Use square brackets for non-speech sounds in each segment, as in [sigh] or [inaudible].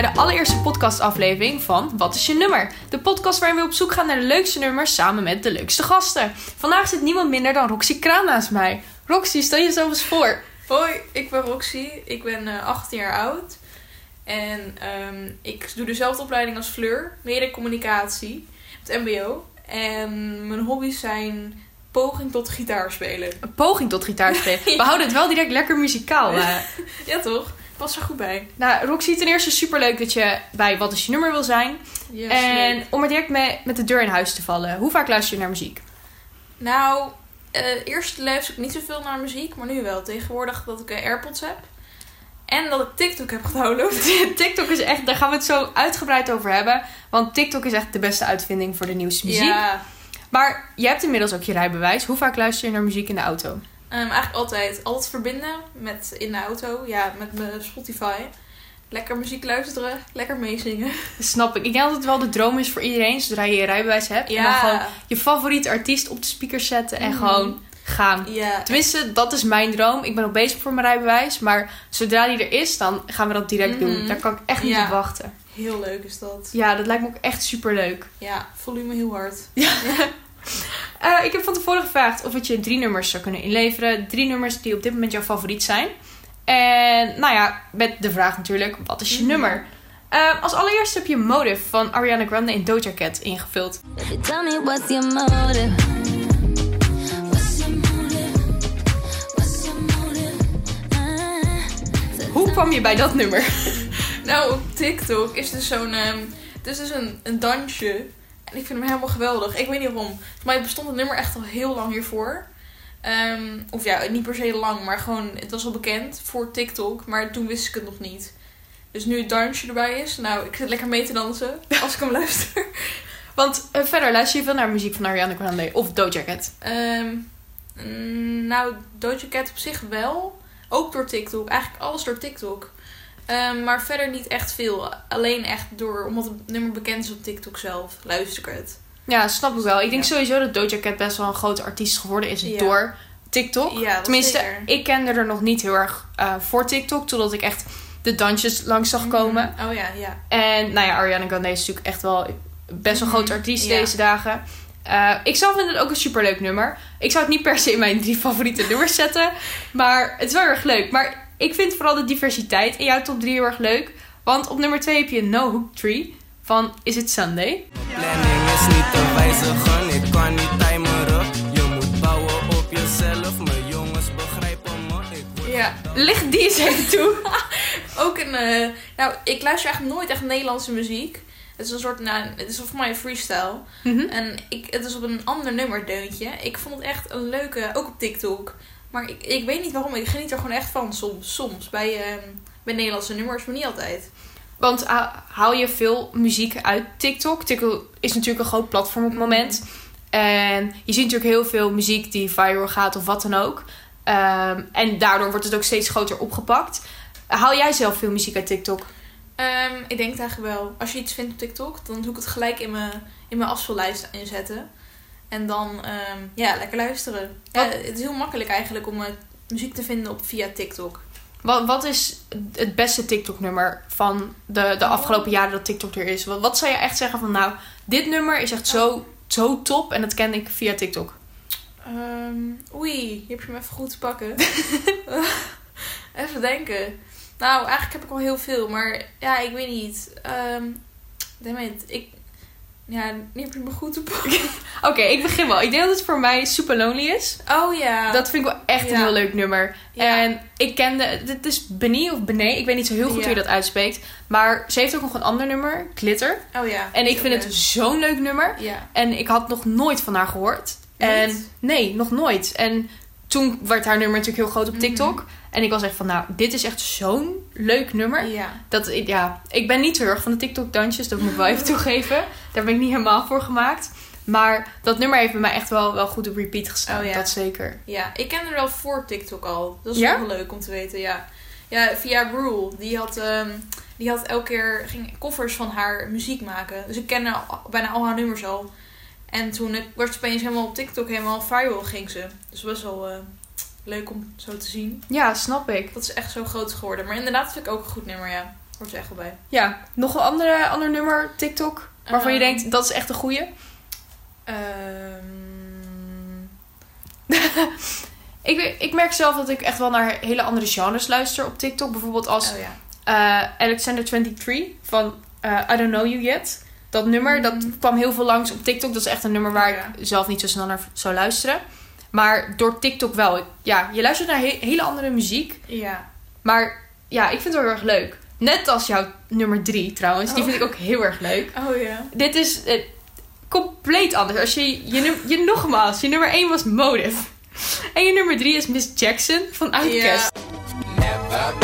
bij de allereerste podcastaflevering van Wat is je nummer? De podcast waarin we op zoek gaan naar de leukste nummers samen met de leukste gasten. Vandaag zit niemand minder dan Roxy Kraan naast mij. Roxy, stel jezelf eens voor. Hoi, ik ben Roxy. Ik ben eh 18 jaar oud. En ehm, ik doe dezelfde opleiding als Fleur. Mediacommunicatie. Het mbo. En mijn hobby's zijn poging tot gitaar spelen. Een poging tot gitaar spelen. [laughs] We houden het wel direct lekker muzikaal. eh. Ja toch? Pas er goed bij. Nou, Roxy, ten eerste superleuk dat je bij Wat is je nummer wil zijn. Yes, en leuk. om er direct mee, met de deur in huis te vallen. Hoe vaak luister je naar muziek? Nou, eh, eerst luister ik niet zoveel naar muziek. Maar nu wel. Tegenwoordig dat ik eh, Airpods heb. En dat ik TikTok heb gedownload. [laughs] TikTok is echt, daar gaan we het zo uitgebreid over hebben. Want TikTok is echt de beste uitvinding voor de nieuwste muziek. Ja. Maar je hebt inmiddels ook je rijbewijs. Hoe vaak luister je naar muziek in de auto? Ehm, eigenlijk altijd. Altijd verbinden met in de auto. Ja, met mijn Spotify. Lekker muziek luisteren. Lekker meezingen. [laughs] Snap ik. Ik denk dat het wel de droom is voor iedereen, zodra je je rijbewijs hebt. En dan gewoon je favoriete artiest op de speaker zetten en Mhm. gewoon gaan. Ja. Tenminste, dat is mijn droom. Ik ben nog bezig voor mijn rijbewijs. Maar zodra die er is, dan gaan we dat direct doen. Mhm. Daar kan ik echt niet Ja. op wachten. Heel leuk is dat. Ja, dat lijkt me ook echt super leuk. Ja, volume heel hard. [laughs] [laughs] Eh, ik heb van tevoren gevraagd of het je drie nummers zou kunnen inleveren. Drie nummers die op dit moment jouw favoriet zijn. En nou ja, met de vraag natuurlijk, wat is je Mhm. nummer? Eh, als allereerst heb je Motive van Ariana Grande in Doja Cat ingevuld. Baby, tell me what's your motive? What's your motive? What's your motive? Ah. Hoe kwam je bij dat nummer? [laughs] Nou, op TikTok is dus zo'n... ehm, het is dus een, een dansje. En ik vind hem helemaal geweldig. Ik weet niet waarom. Voor mij bestond het nummer echt al heel lang hiervoor. Ehm, of ja, niet per se lang, maar gewoon... Het was al bekend voor TikTok. Maar toen wist ik het nog niet. Dus nu het dansje erbij is. Nou, ik zit lekker mee te dansen. [laughs] Als ik hem luister. Want eh, verder luister je veel naar muziek van Ariana Grande of Doja Cat. Ehm, mm, nou, Doja Cat op zich wel. Ook door TikTok. Eigenlijk alles door TikTok. Ehm, maar verder niet echt veel. Alleen echt door, omdat het nummer bekend is op TikTok zelf, luister ik het. Ja, snap ik wel. Ik denk Ja. sowieso dat Doja Cat best wel een grote artiest geworden is Ja. door TikTok. Ja, dat Tenminste, zeker. ik kende er nog niet heel erg eh, voor TikTok, totdat ik echt de dansjes langs zag komen. Oh ja, ja. En nou ja, Ariana Grande is natuurlijk echt wel best wel een Mhm, groot artiest deze dagen. Eh, ik zelf vind het ook een superleuk nummer. Ik zou het niet per se in mijn drie favoriete nummers zetten. Maar het is wel heel erg leuk. Maar ik vind vooral de diversiteit in jouw top 3 heel erg leuk. Want op nummer 2 heb je No Hook Tree van Is It Sunday. Planning is niet te wijzigen, ik kan niet timeren. Je moet bouwen op jezelf, mijn jongens begrijpen me. Ik word Ja, Licht die eens even toe. [laughs] ook een... eh, nou, ik luister eigenlijk nooit echt Nederlandse muziek. Het is een soort, nou, het is voor mij een freestyle. Mhm. En ik, het is op een ander nummer deuntje. Ik vond het echt een leuke, ook op TikTok. Maar ik, ik weet niet waarom, ik geniet er gewoon echt van soms. Soms, bij, ehm, bij Nederlandse nummers, maar niet altijd. Want ah, haal je veel muziek uit TikTok? TikTok is natuurlijk een groot platform op het moment. En je ziet natuurlijk heel veel muziek die viral gaat of wat dan ook. Ehm, en daardoor wordt het ook steeds groter opgepakt. Haal jij zelf veel muziek uit TikTok? Ehm, ik denk het eigenlijk wel. Als je iets vindt op TikTok, dan doe ik het gelijk in mijn, in mijn afspeellijst inzetten. En dan, ehm, ja, lekker luisteren. Ja, Wat- het is heel makkelijk eigenlijk om eh, muziek te vinden op, via TikTok. Wat, wat is het beste TikTok-nummer van de, de afgelopen jaren dat TikTok er is? Wat, wat zou je echt zeggen van, nou, dit nummer is echt zo, zo top en dat ken ik via TikTok? Ehm, oei, je hebt je me even goed te pakken. [laughs] even denken. Nou, eigenlijk heb ik al heel veel, maar ja, ik weet niet. It, ik... Ja, nu heb je me goed te pakken. [laughs] Oké, ik begin wel. Ik denk dat het voor mij Super Lonely is. Oh ja. Dat vind ik wel echt een heel leuk nummer. Ja. En ik kende, dit is Benny of Bené, ik weet niet zo heel goed hoe je dat uitspreekt. Maar ze heeft ook nog een ander nummer, Glitter. Oh ja. En ik vind het zo'n leuk nummer. Ja. En ik had nog nooit van haar gehoord. En nee, nog nooit. En toen werd haar nummer natuurlijk heel groot op Mhm. TikTok. En ik was echt van, nou, dit is echt zo'n leuk nummer. Ja. Dat, ik- ja, ik ben niet zo heel erg van de TikTok-dansjes, dat moet ik wel even [laughs] toegeven. Daar ben ik niet helemaal voor gemaakt. Maar dat nummer heeft bij mij echt wel, wel goed op repeat gestaan. Oh ja. Dat zeker. Ja, ik ken er wel voor TikTok al. Dat is Ja? wel leuk om te weten, ja. Ja, via Rule. Die had, ehm, die had elke keer ging covers van haar muziek maken. Dus ik ken al- bijna al haar nummers al. En toen werd ze opeens helemaal op TikTok helemaal viral ging ze. Dus best wel eh, leuk om zo te zien. Ja, snap ik. Dat is echt zo groot geworden. Maar inderdaad vind ik ook een goed nummer, ja. Hoort er echt wel bij. Ja, nog een andere, ander nummer, TikTok, waarvan je Ehm. denkt, dat is echt een goeie. Ehm, [laughs] Ik, ik merk zelf dat ik echt wel naar hele andere genres luister op TikTok. Bijvoorbeeld als oh ja. eh, Alexander 23 van eh, I Don't Know You Yet. Dat nummer, dat Mhm. kwam heel veel langs op TikTok. Dat is echt een nummer waar Ja. ik zelf niet zo snel naar zou luisteren. Maar door TikTok wel. Ik- ja, je luistert naar he- hele andere muziek. Ja. Maar ja, ik vind het wel heel erg leuk. Net als jouw nummer 3 trouwens. Die Oh. vind ik ook heel erg leuk. Oh ja. Dit is eh, compleet anders. Als je, je, num- je nogmaals, je nummer 1 was Motive. En je nummer 3 is Miss Jackson van Outkast. Never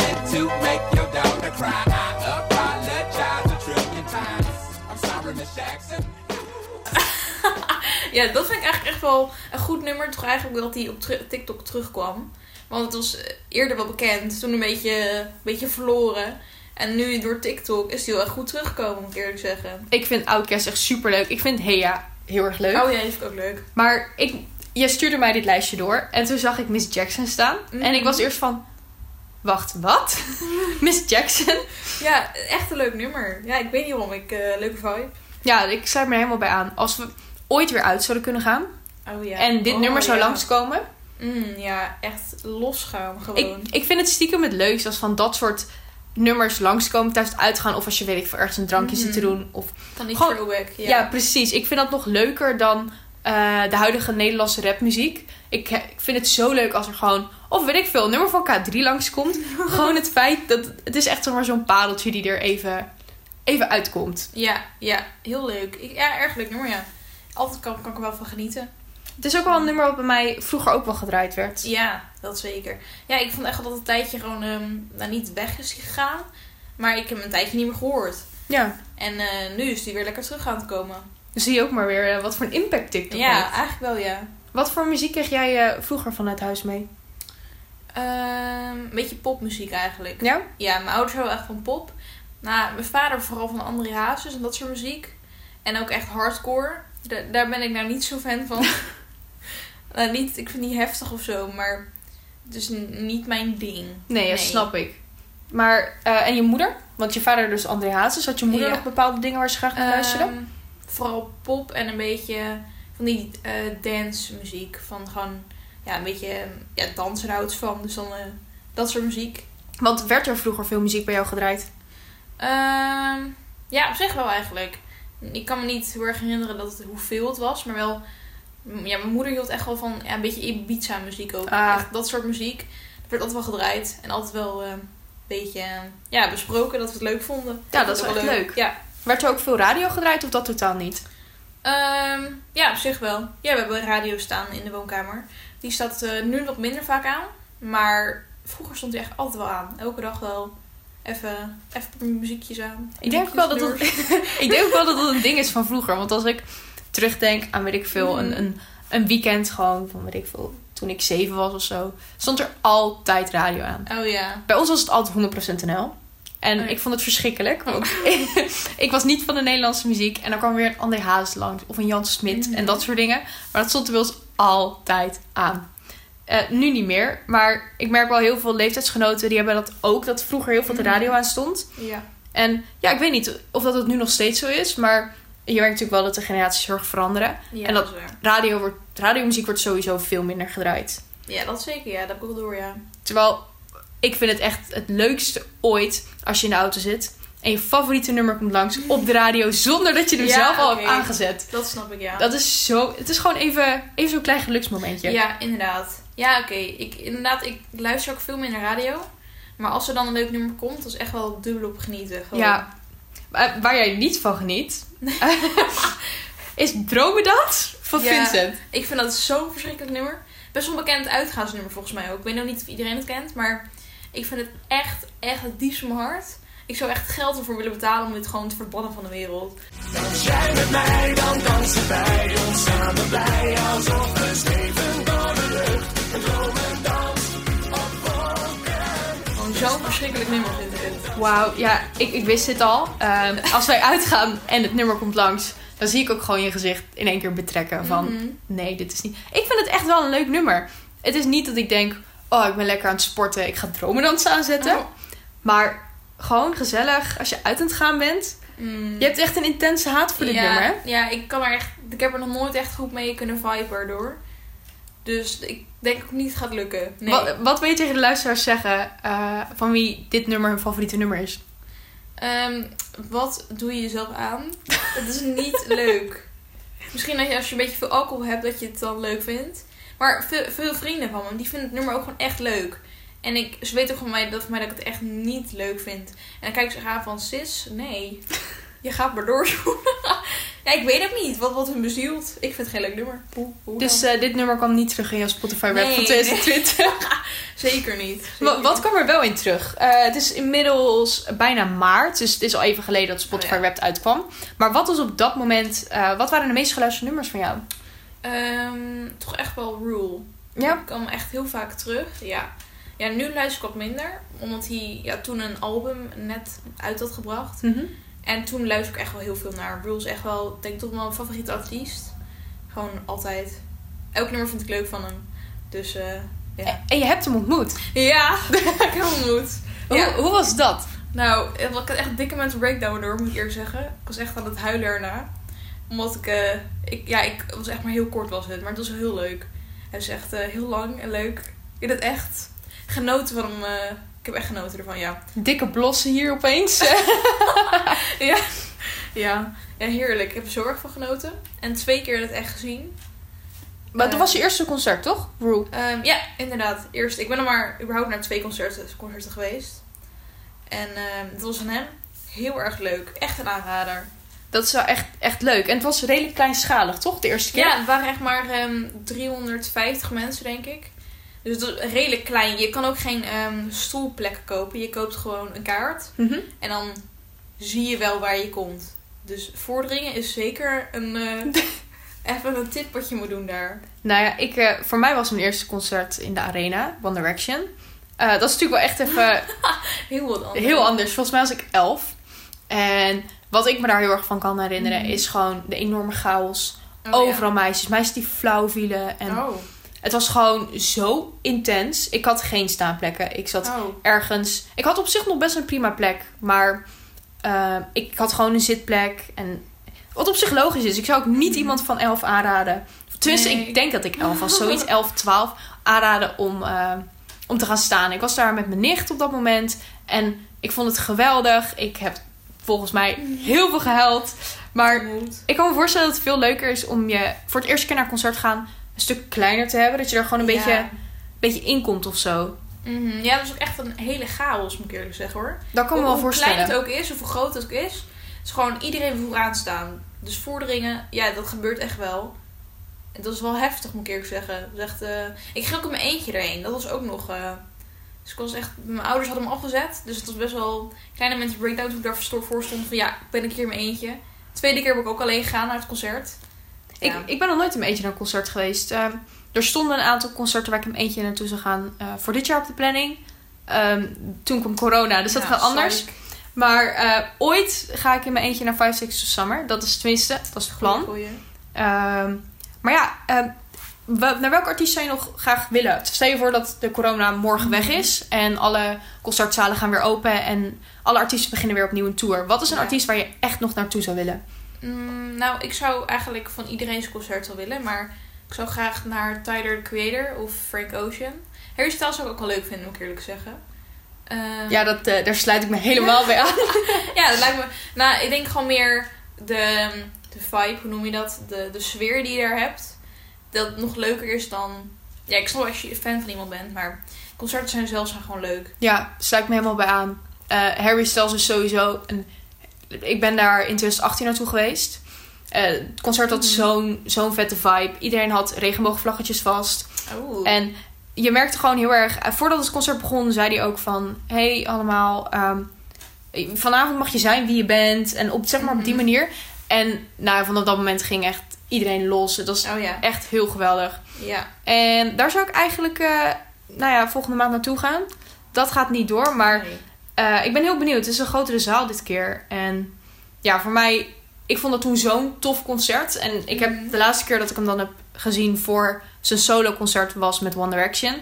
Ja, dat vind ik eigenlijk echt wel een goed nummer. Toch eigenlijk dat hij op TikTok terugkwam. Want het was eerder wel bekend. Toen een beetje, een beetje verloren. En nu door TikTok is hij wel echt goed teruggekomen, moet ik eerlijk zeggen. Ik vind Outkast echt super leuk. Ik vind Heya heel erg leuk. Oh ja, die vind ik ook leuk. Maar ik, je stuurde mij dit lijstje door. En toen zag ik Miss Jackson staan. Mhm. En ik was eerst van... Wacht, wat? [laughs] Miss Jackson? Ja, echt een leuk nummer. Ja, ik weet niet waarom. Ik, eh, leuke vibe. Ja, ik sluit me er helemaal bij aan. Als we ooit weer uit zouden kunnen gaan. Oh ja. En dit Oh, nummer zou ja. langskomen. Mm, ja, echt losgaan Ik, gewoon. ik vind het stiekem het leukst als van dat soort nummers langskomen tijdens het uitgaan. Of als je weet ik veel ergens een drankje zit te Mhm. doen. Of, Dan die gewoon- throwback. ja. Ja. precies. Ik vind dat nog leuker dan eh, de huidige Nederlandse rapmuziek. Ik, ik vind het zo leuk als er gewoon... Of weet ik veel, een nummer van K3 langskomt. [laughs] gewoon het feit dat... Het is echt zomaar zo'n pareltje die er even, even uitkomt. ja, ja, heel leuk. Ik, ja, erg leuk nummer, ja. Altijd kan, kan ik er wel van genieten. Het is ook wel een nummer wat bij mij vroeger ook wel gedraaid werd. Ja, dat zeker. Ja, ik vond echt dat het tijdje gewoon ehm, nou, niet weg is gegaan. Maar ik heb hem een tijdje niet meer gehoord. Ja. En eh, nu is die weer lekker terug aan het komen. Dan zie je ook maar weer eh, wat voor een impact TikTok ja, heeft. eigenlijk wel ja. Wat voor muziek kreeg jij eh, vroeger vanuit huis mee? Ehm, een beetje popmuziek eigenlijk. Ja? Ja, mijn ouders houden echt van pop. Nou, mijn vader vooral van André Hazes en dat soort muziek. En ook echt hardcore. Da- daar ben ik nou niet zo fan van. [laughs] nou, niet, ik vind die heftig of zo, maar het is niet mijn ding. Nee, dat snap ik. Maar, eh, en je moeder? Want je vader dus André Hazes. Had je moeder Ja. nog bepaalde dingen waar ze graag naar luisterde? Ehm, vooral pop en een beetje van die eh dance muziek. Van gewoon, ja, een beetje ja, dansen houdt van. Dus dan eh, dat soort muziek. Want werd er vroeger veel muziek bij jou gedraaid? Ehm, ja, op zich wel eigenlijk. Ik kan me niet heel erg herinneren dat het, hoeveel het was, maar wel... Ja, mijn moeder hield echt wel van ja, een beetje Ibiza muziek ook. Ah. Echt dat soort muziek. Dat werd altijd wel gedraaid. En altijd wel eh, een beetje eh, ja, besproken dat we het leuk vonden. Ja, dat is wel echt leuk. Ja. Werd er ook veel radio gedraaid of dat totaal niet? Ehm, ja, op zich wel. Ja, we hebben radio staan in de woonkamer. Die staat eh, nu wat minder vaak aan. Maar vroeger stond die echt altijd wel aan. Elke dag wel even, even muziekjes aan. Ik denk, ook wel dat het, [laughs] ik denk ook wel dat het een ding is van vroeger. Want als ik terugdenk aan, weet ik veel, een, een, een weekend gewoon van, weet ik veel, toen ik zeven was of zo, stond er altijd radio aan. Oh ja. Bij ons was het altijd 100% NL. En Oh ik vond het verschrikkelijk. Want [laughs] ik was niet van de Nederlandse muziek. En dan kwam weer een André Hazes langs. Of een Jan Smit Mhm. en dat soort dingen. Maar dat stond er ons altijd aan. Eh, nu niet meer. Maar ik merk wel heel veel leeftijdsgenoten die hebben dat ook. Dat vroeger heel veel de Mhm. radio aan stond. Ja. En ja, ik weet niet of dat het nu nog steeds zo is. Maar je merkt natuurlijk wel dat de generaties heel erg veranderen. ja En dat-. Radio wordt, radiomuziek wordt sowieso veel minder gedraaid. Ja, dat zeker. Ja, dat ook door, ja. Terwijl ik vind het echt het leukste ooit als je in de auto zit. En je favoriete nummer komt langs op de radio zonder dat je hem Ja, zelf al hebt aangezet. Dat snap ik, ja. Dat is zo. Het is gewoon even, even zo'n klein geluksmomentje. Ja, inderdaad. Ja, oké. Ik, inderdaad, ik luister ook veel meer naar radio. Maar als er dan een leuk nummer komt, dat is echt wel dubbel op genieten. Gewoon. Ja. Maar Waar jij niet van geniet, [laughs] is Dromen dat van Ja. Vincent. Ik vind dat zo'n verschrikkelijk nummer. Best wel een bekend uitgaansnummer volgens mij ook. Ik weet nog niet of iedereen het kent, maar ik vind het echt, echt het diepst van mijn hart. Ik zou echt geld ervoor willen betalen om dit gewoon te verbannen van de wereld. Gewoon zo'n verschrikkelijk nummer vind ik het. Wauw, ja, ik, ik wist dit al. Ehm, [laughs] als wij uitgaan en het nummer komt langs, dan zie ik ook gewoon je gezicht in één keer betrekken van... Mhm. Nee, dit is niet. Ik vind het echt wel een leuk nummer. Het is niet dat ik denk, oh, ik ben lekker aan het sporten, ik ga dromendansen aanzetten. Oh. Maar gewoon gezellig als je uit aan het gaan bent. Mm. Je hebt echt een intense haat voor dit ja, nummer, hè? Ja, ik kan er echt. Ik heb er nog nooit echt goed mee kunnen viben erdoor. Dus ik denk ook niet het gaat lukken. Nee. Wat, wat wil je tegen de luisteraars zeggen eh, van wie dit nummer hun favoriete nummer is? Ehm, wat doe je jezelf aan? [laughs] Het is niet leuk. Misschien dat je als je een beetje veel alcohol hebt, dat je het dan leuk vindt. Maar veel, veel vrienden van me, die vinden het nummer ook gewoon echt leuk. En ik, ze weten ook van mij dat, van mij dat ik het echt niet leuk vind. En dan kijk ik ze aan van, sis, nee. Je gaat maar door. [laughs] ja, ik weet ook niet wat, wat hun bezielt. Ik vind het geen leuk nummer. Hoe, hoe Dus eh, dit nummer kwam niet terug in jouw Spotify rap Nee, van nee. 2020. [laughs] Zeker niet. Zeker Wat, kwam er wel in terug? Eh, het is inmiddels bijna maart, dus het is al even geleden dat Spotify Oh ja. Wrapped uitkwam. Maar wat was op dat moment, eh, wat waren de meest geluisterde nummers van jou? Ehm, toch echt wel Rule. Ja. Ik kwam echt heel vaak terug. Ja. ja, nu luister ik wat minder. Omdat hij ja, toen een album net uit had gebracht. Mhm. En toen luister ik echt wel heel veel naar. Rule is echt wel, denk ik, toch wel mijn favoriete artiest. Gewoon altijd. Elk nummer vind ik leuk van hem. Dus eh, ja. En je hebt hem ontmoet. Ja, [laughs] ik heb hem ontmoet. Ja. Hoe, hoe was dat? Nou, ik had echt een dikke mental breakdown door, moet ik eerlijk zeggen. Ik was echt aan het huilen erna. Omdat ik, eh, ik ja, ik was echt maar heel kort was het, maar het was heel leuk. Hij is echt eh, heel lang en leuk. Ik heb het echt genoten van hem. Ik heb echt genoten ervan, ja. Dikke blossen hier opeens. [laughs] [laughs] ja. Ja, ja, heerlijk. Ik heb er zo erg van genoten. En twee keer het echt gezien. maar dat was je eerste concert, toch? Rue. Ehm, ja, inderdaad. Eerst, ik ben er maar überhaupt naar twee concerten, concerten geweest. En ehm dat was van hem heel erg leuk. Echt een aanrader. Dat is wel echt, echt leuk. En het was redelijk kleinschalig, toch? De eerste keer? Ja, het waren echt maar ehm 350 mensen, denk ik. Dus het is redelijk klein. Je kan ook geen ehm stoelplekken kopen. Je koopt gewoon een kaart. Mhm. En dan zie je wel waar je komt. Dus voordringen is zeker een, eh, [laughs] even een tip wat je moet doen daar. Nou ja, ik, eh, voor mij was mijn eerste concert in de Arena, One Direction. Eh, dat is natuurlijk wel echt even [laughs] Heel wat anders. heel anders. Volgens mij was ik elf. En wat ik me daar heel erg van kan herinneren Mhm. is gewoon de enorme chaos. Oh, Overal meisjes. Meisjes die flauw vielen. En. Oh. Het was gewoon zo intens. Ik had geen staanplekken. Ik zat oh. ergens... Ik had op zich nog best een prima plek. Maar eh, ik had gewoon een zitplek. En wat op zich logisch is. Ik zou ook niet iemand van 11 aanraden. Tenminste, Nee. ik denk dat ik 11 was. Zoiets [laughs] 11, 12 aanraden om, eh, om te gaan staan. Ik was daar met mijn nicht op dat moment. En ik vond het geweldig. Ik heb volgens mij heel veel gehuild. Maar ik kan me voorstellen dat het veel leuker is om je voor het eerste keer naar een concert gaan een stuk kleiner te hebben. Dat je er gewoon een beetje, Ja. beetje in komt of zo. Mhm. ja, dat is ook echt een hele chaos, moet ik eerlijk zeggen hoor. Dat kan ik me wel hoe voorstellen. klein het ook is, of hoe groot het ook is. Het is gewoon iedereen vooraan staan. Dus vorderingen, ja, dat gebeurt echt wel. En dat is wel heftig, moet ik eerlijk zeggen. Dat is echt, eh, ik ging ook in mijn eentje erheen. Dat was ook nog... eh, dus ik was echt... Mijn ouders hadden me afgezet. Dus het was best wel... Kleine mensen breakdown toen ik daar voor stond. Van ja, ik ben een keer in mijn eentje. Tweede keer ben ik ook alleen gegaan naar het concert. Ik, ik ben nog nooit in mijn eentje naar een concert geweest. Ehm, er stonden een aantal concerten waar ik in mijn eentje naartoe zou gaan eh, voor dit jaar op de planning. Ehm, toen kwam corona, dus dat gaat anders. Maar eh, ooit ga ik in mijn eentje naar Five Six of Summer. Dat is tenminste, dat is het plan. Goeie. Ehm, maar ja, naar welke artiest zou je nog graag willen? Stel je voor dat de corona morgen weg is en alle concertzalen gaan weer open en alle artiesten beginnen weer opnieuw een tour. Wat is een Ja. artiest waar je echt nog naartoe zou willen? Mm, nou, ik zou eigenlijk van iedereen zijn concert wel willen. Maar ik zou graag naar Tyler, the Creator of Frank Ocean. Harry Styles zou ik ook wel leuk vinden, moet ik eerlijk zeggen. Ehm, Ja, dat, eh, daar sluit ik me helemaal bij aan. [laughs] ja, dat lijkt me... Nou, ik denk gewoon meer de, de vibe, hoe noem je dat? De, de sfeer die je daar hebt. Dat het nog leuker is dan... Ja, ik snap als je fan van iemand bent, maar concerten zijn zelf zijn gewoon leuk. Ja, sluit me helemaal bij aan. Eh, Harry Styles is sowieso een... Ik ben daar in 2018 naartoe geweest. Eh, het concert had Mhm. zo'n zo'n vette vibe. Iedereen had regenboogvlaggetjes vast. Oh. En je merkte gewoon heel erg... eh, Voordat het concert begon, zei hij ook van... Hey allemaal, ehm, vanavond mag je zijn wie je bent. En op, zeg maar op die Mhm. manier. En nou, vanaf dat moment ging echt iedereen los. Dat was Oh ja. echt heel geweldig. Ja. En daar zou ik eigenlijk, eh, nou ja, volgende maand naartoe gaan. Dat gaat niet door, maar Nee. Eh, ik ben heel benieuwd. Het is een grotere zaal dit keer. En ja, voor mij, ik vond dat toen zo'n tof concert. En ik heb Mhm. de laatste keer dat ik hem dan heb gezien voor zijn solo concert was met One Direction.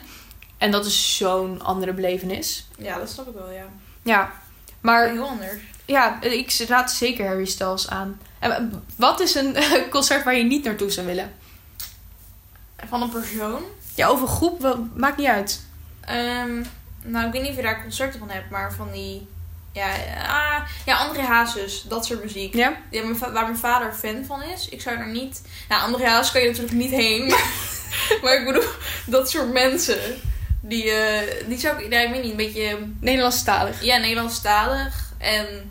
En dat is zo'n andere belevenis. Ja, dat snap ik wel, ja. Ja. Maar Heel anders. ja, ik raad zeker Harry Styles aan. En wat is een [laughs] concert waar je niet naartoe zou willen? Van een persoon. Ja, over groep, maakt niet uit. Ehm, nou, ik weet niet of je daar concerten van hebt, maar van die... Ja, ah, ja André Hazes, dat soort muziek. Ja? Ja, mijn va- waar mijn vader fan van is. Ik zou er niet... Nou, André Hazes kan je natuurlijk niet heen. Maar, [laughs] maar ik bedoel, dat soort mensen... Die, eh, die zou ik... Nee, ik weet niet, een beetje... Nederlandstalig. Ja, Nederlandstalig. En...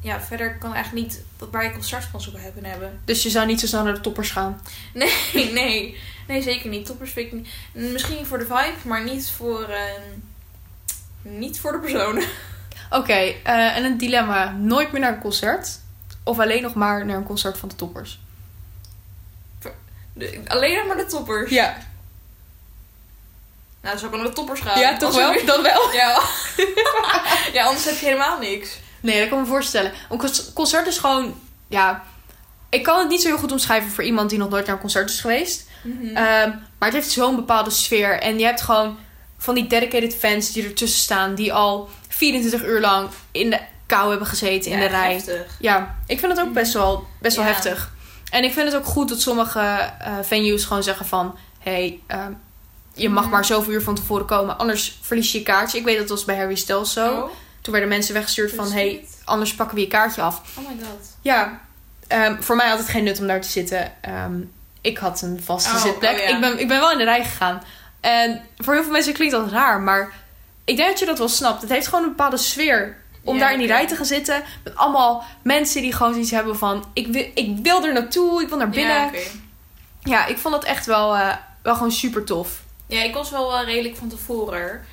Ja, verder kan eigenlijk niet waar je van zou hebben hebben. Dus je zou niet zo snel naar de toppers gaan. [laughs] Nee, nee. Nee, zeker niet. Toppers vind ik niet. Misschien voor de vibe, maar niet voor... ehm, niet voor de personen. [laughs] Oké, eh, en een dilemma. Nooit meer naar een concert. Of alleen nog maar naar een concert van de toppers. De- alleen nog maar de toppers. Ja, Nou, dan zou ik naar de toppers gaan. ja toch wel? we- Dan wel. [laughs] Ja. [laughs] ja, anders heb je helemaal niks. Nee, dat kan ik me voorstellen. Een con- concert is gewoon... Ja, ik kan het niet zo heel goed omschrijven voor iemand die nog nooit naar een concert is geweest. Ehm, maar het heeft zo'n bepaalde sfeer. En je hebt gewoon van die dedicated fans die ertussen staan. Die al 24 uur lang in de kou hebben gezeten in de rij. heftig. Ja, ik vind het ook best wel, best wel Ja. heftig. En ik vind het ook goed dat sommige eh, venues gewoon zeggen van... hey, ehm, je mag Mhm. maar zoveel uur van tevoren komen. Anders verlies je je kaartje. Ik weet dat was bij Harry Styles zo. Oh, Toen werden mensen weggestuurd van... hey, shit. anders pakken we je kaartje af. Oh my god. Ja, ehm, voor mij had het geen nut om daar te zitten. Ik had een vaste Oh, zitplek. oh ja. ik, ben, ik ben wel in de rij gegaan. En voor heel veel mensen klinkt dat raar, maar ik denk dat je dat wel snapt. Het heeft gewoon een bepaalde sfeer om Ja, daar in die rij te gaan zitten. Met allemaal mensen die gewoon zoiets hebben van... Ik wil, ik wil er naartoe, ik wil naar binnen. Ja, ik vond dat echt wel, eh, wel gewoon super tof. Ja, ik was wel wel redelijk van tevoren.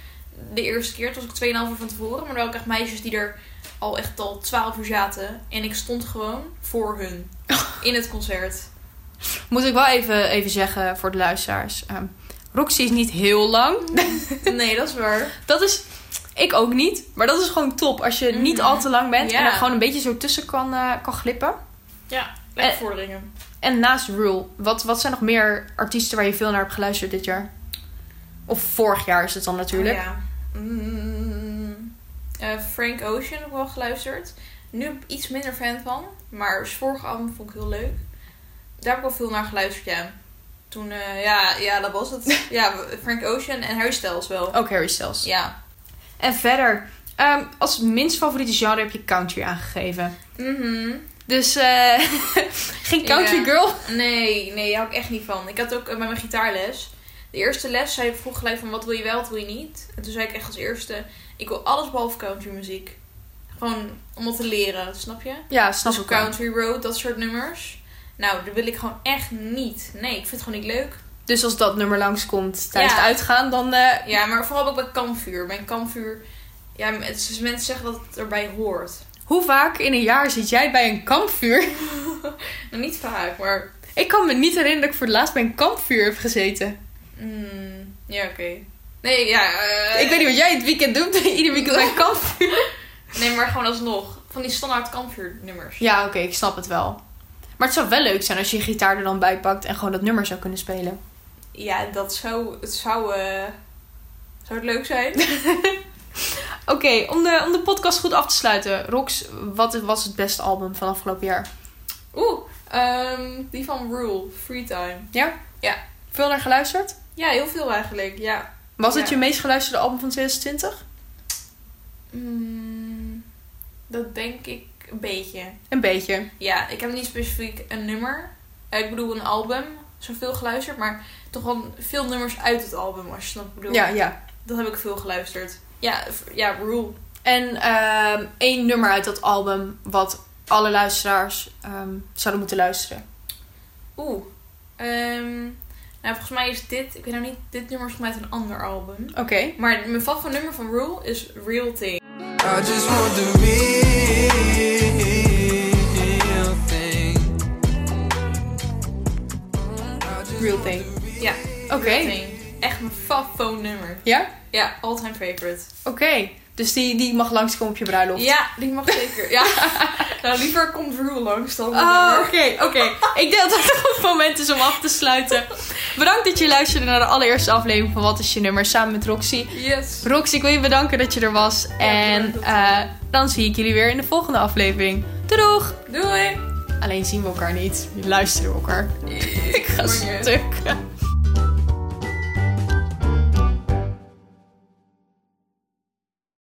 De eerste keer toen was ik 2,5 uur van tevoren. Maar er waren ook echt meisjes die er al echt al 12 uur zaten. En ik stond gewoon voor hun. [laughs] In het concert. Moet ik wel even, even zeggen voor de luisteraars. Ehm, Roxy is niet heel lang. [laughs] Nee, dat is waar. Dat is... Ik ook niet. Maar dat is gewoon top. Als je niet Mhm. al te lang bent. En er gewoon een beetje zo tussen kan, eh, kan glippen. Ja, lekker Eh, vorderingen. En naast Rule, wat, wat zijn nog meer artiesten waar je veel naar hebt geluisterd dit jaar? Of vorig jaar is het dan natuurlijk. Oh, ja. Mm, eh, Frank Ocean heb ik wel geluisterd. Nu iets minder fan van. Maar vorige album vond ik heel leuk. Daar heb ik veel naar geluisterd, ja. Toen, eh, ja, ja, dat was het. [laughs] ja, Frank Ocean en Harry Styles wel. Ook Harry Styles. Ja. En verder, ehm, als minst favoriete genre heb je country aangegeven. Mhm. Dus eh, [laughs] geen country Ja. girl. Nee, nee, daar hou ik echt niet van. Ik had ook eh, bij mijn gitaarles. De eerste les zei vroeg gelijk van wat wil je wel, wat wil je niet. En toen zei ik echt als eerste, ik wil alles behalve country muziek. Gewoon om het te leren, snap je? Ja, snap Dus ik wel. Country Road, dat soort nummers. Nou, dat wil ik gewoon echt niet. Nee, ik vind het gewoon niet leuk. Dus als dat nummer langskomt tijdens Ja. het uitgaan, dan... eh, Ja, maar vooral ook bij kampvuur. Bij kampvuur, ja, het is- mensen zeggen dat het erbij hoort. hoe vaak in een jaar zit jij bij een kampvuur? [laughs] Nou, niet vaak, maar... Ik kan me niet herinneren dat ik voor het laatst bij een kampvuur heb gezeten. mm, ja, oké. Nee, ja... eh, Ik weet niet wat jij het weekend doet. [laughs] Ieder weekend bij een [laughs] kampvuur. Nee, maar gewoon alsnog. Van die standaard kampvuurnummers. Ja, oké, ik snap het wel. Maar het zou wel leuk zijn als je je gitaar er dan bij pakt en gewoon dat nummer zou kunnen spelen. Ja, dat zou... Het zou... eh, zou het leuk zijn? [laughs] Oké, om, de, om de podcast goed af te sluiten. Rox, wat was het beste album van afgelopen jaar? Oeh, ehm, die van Rule, Free Time. Ja? Ja. Veel naar geluisterd? Ja, heel veel eigenlijk, ja. Was het je meest geluisterde album van 2020? Mm, dat denk ik een beetje. Een beetje. Ja, ik heb niet specifiek een nummer. Ik bedoel een album, zoveel geluisterd, maar toch wel veel nummers uit het album, als je snapt wat ik bedoel. Ja, ja. Dat heb ik veel geluisterd. Ja, ja, Rule. En ehm, één nummer uit dat album wat alle luisteraars ehm, zouden moeten luisteren. Oeh. Ehm, nou, volgens mij is dit, ik weet nou niet, dit nummer is volgens mij uit een ander album. Oké. Maar mijn favoriete nummer van Rule is Real Thing. I just want the real Real thing. Ja, Oké. Echt mijn favoriete nummer. Ja? Ja, all-time favorite. Oké. Dus die, die mag langskomen op je bruiloft. Ja, die mag zeker. Ja. [laughs] nou, liever komt Drew langs dan. Oh, oké, oké. Ik denk dat het een goed moment is om af te sluiten. Bedankt dat je luisterde naar de allereerste aflevering van Wat is je nummer samen met Roxy. Yes. Roxy, ik wil je bedanken dat je er was. en eh, dan zie ik jullie weer in de volgende aflevering. Doei! Doei. Alleen zien we elkaar niet. Luisteren we elkaar. ik ga stuk.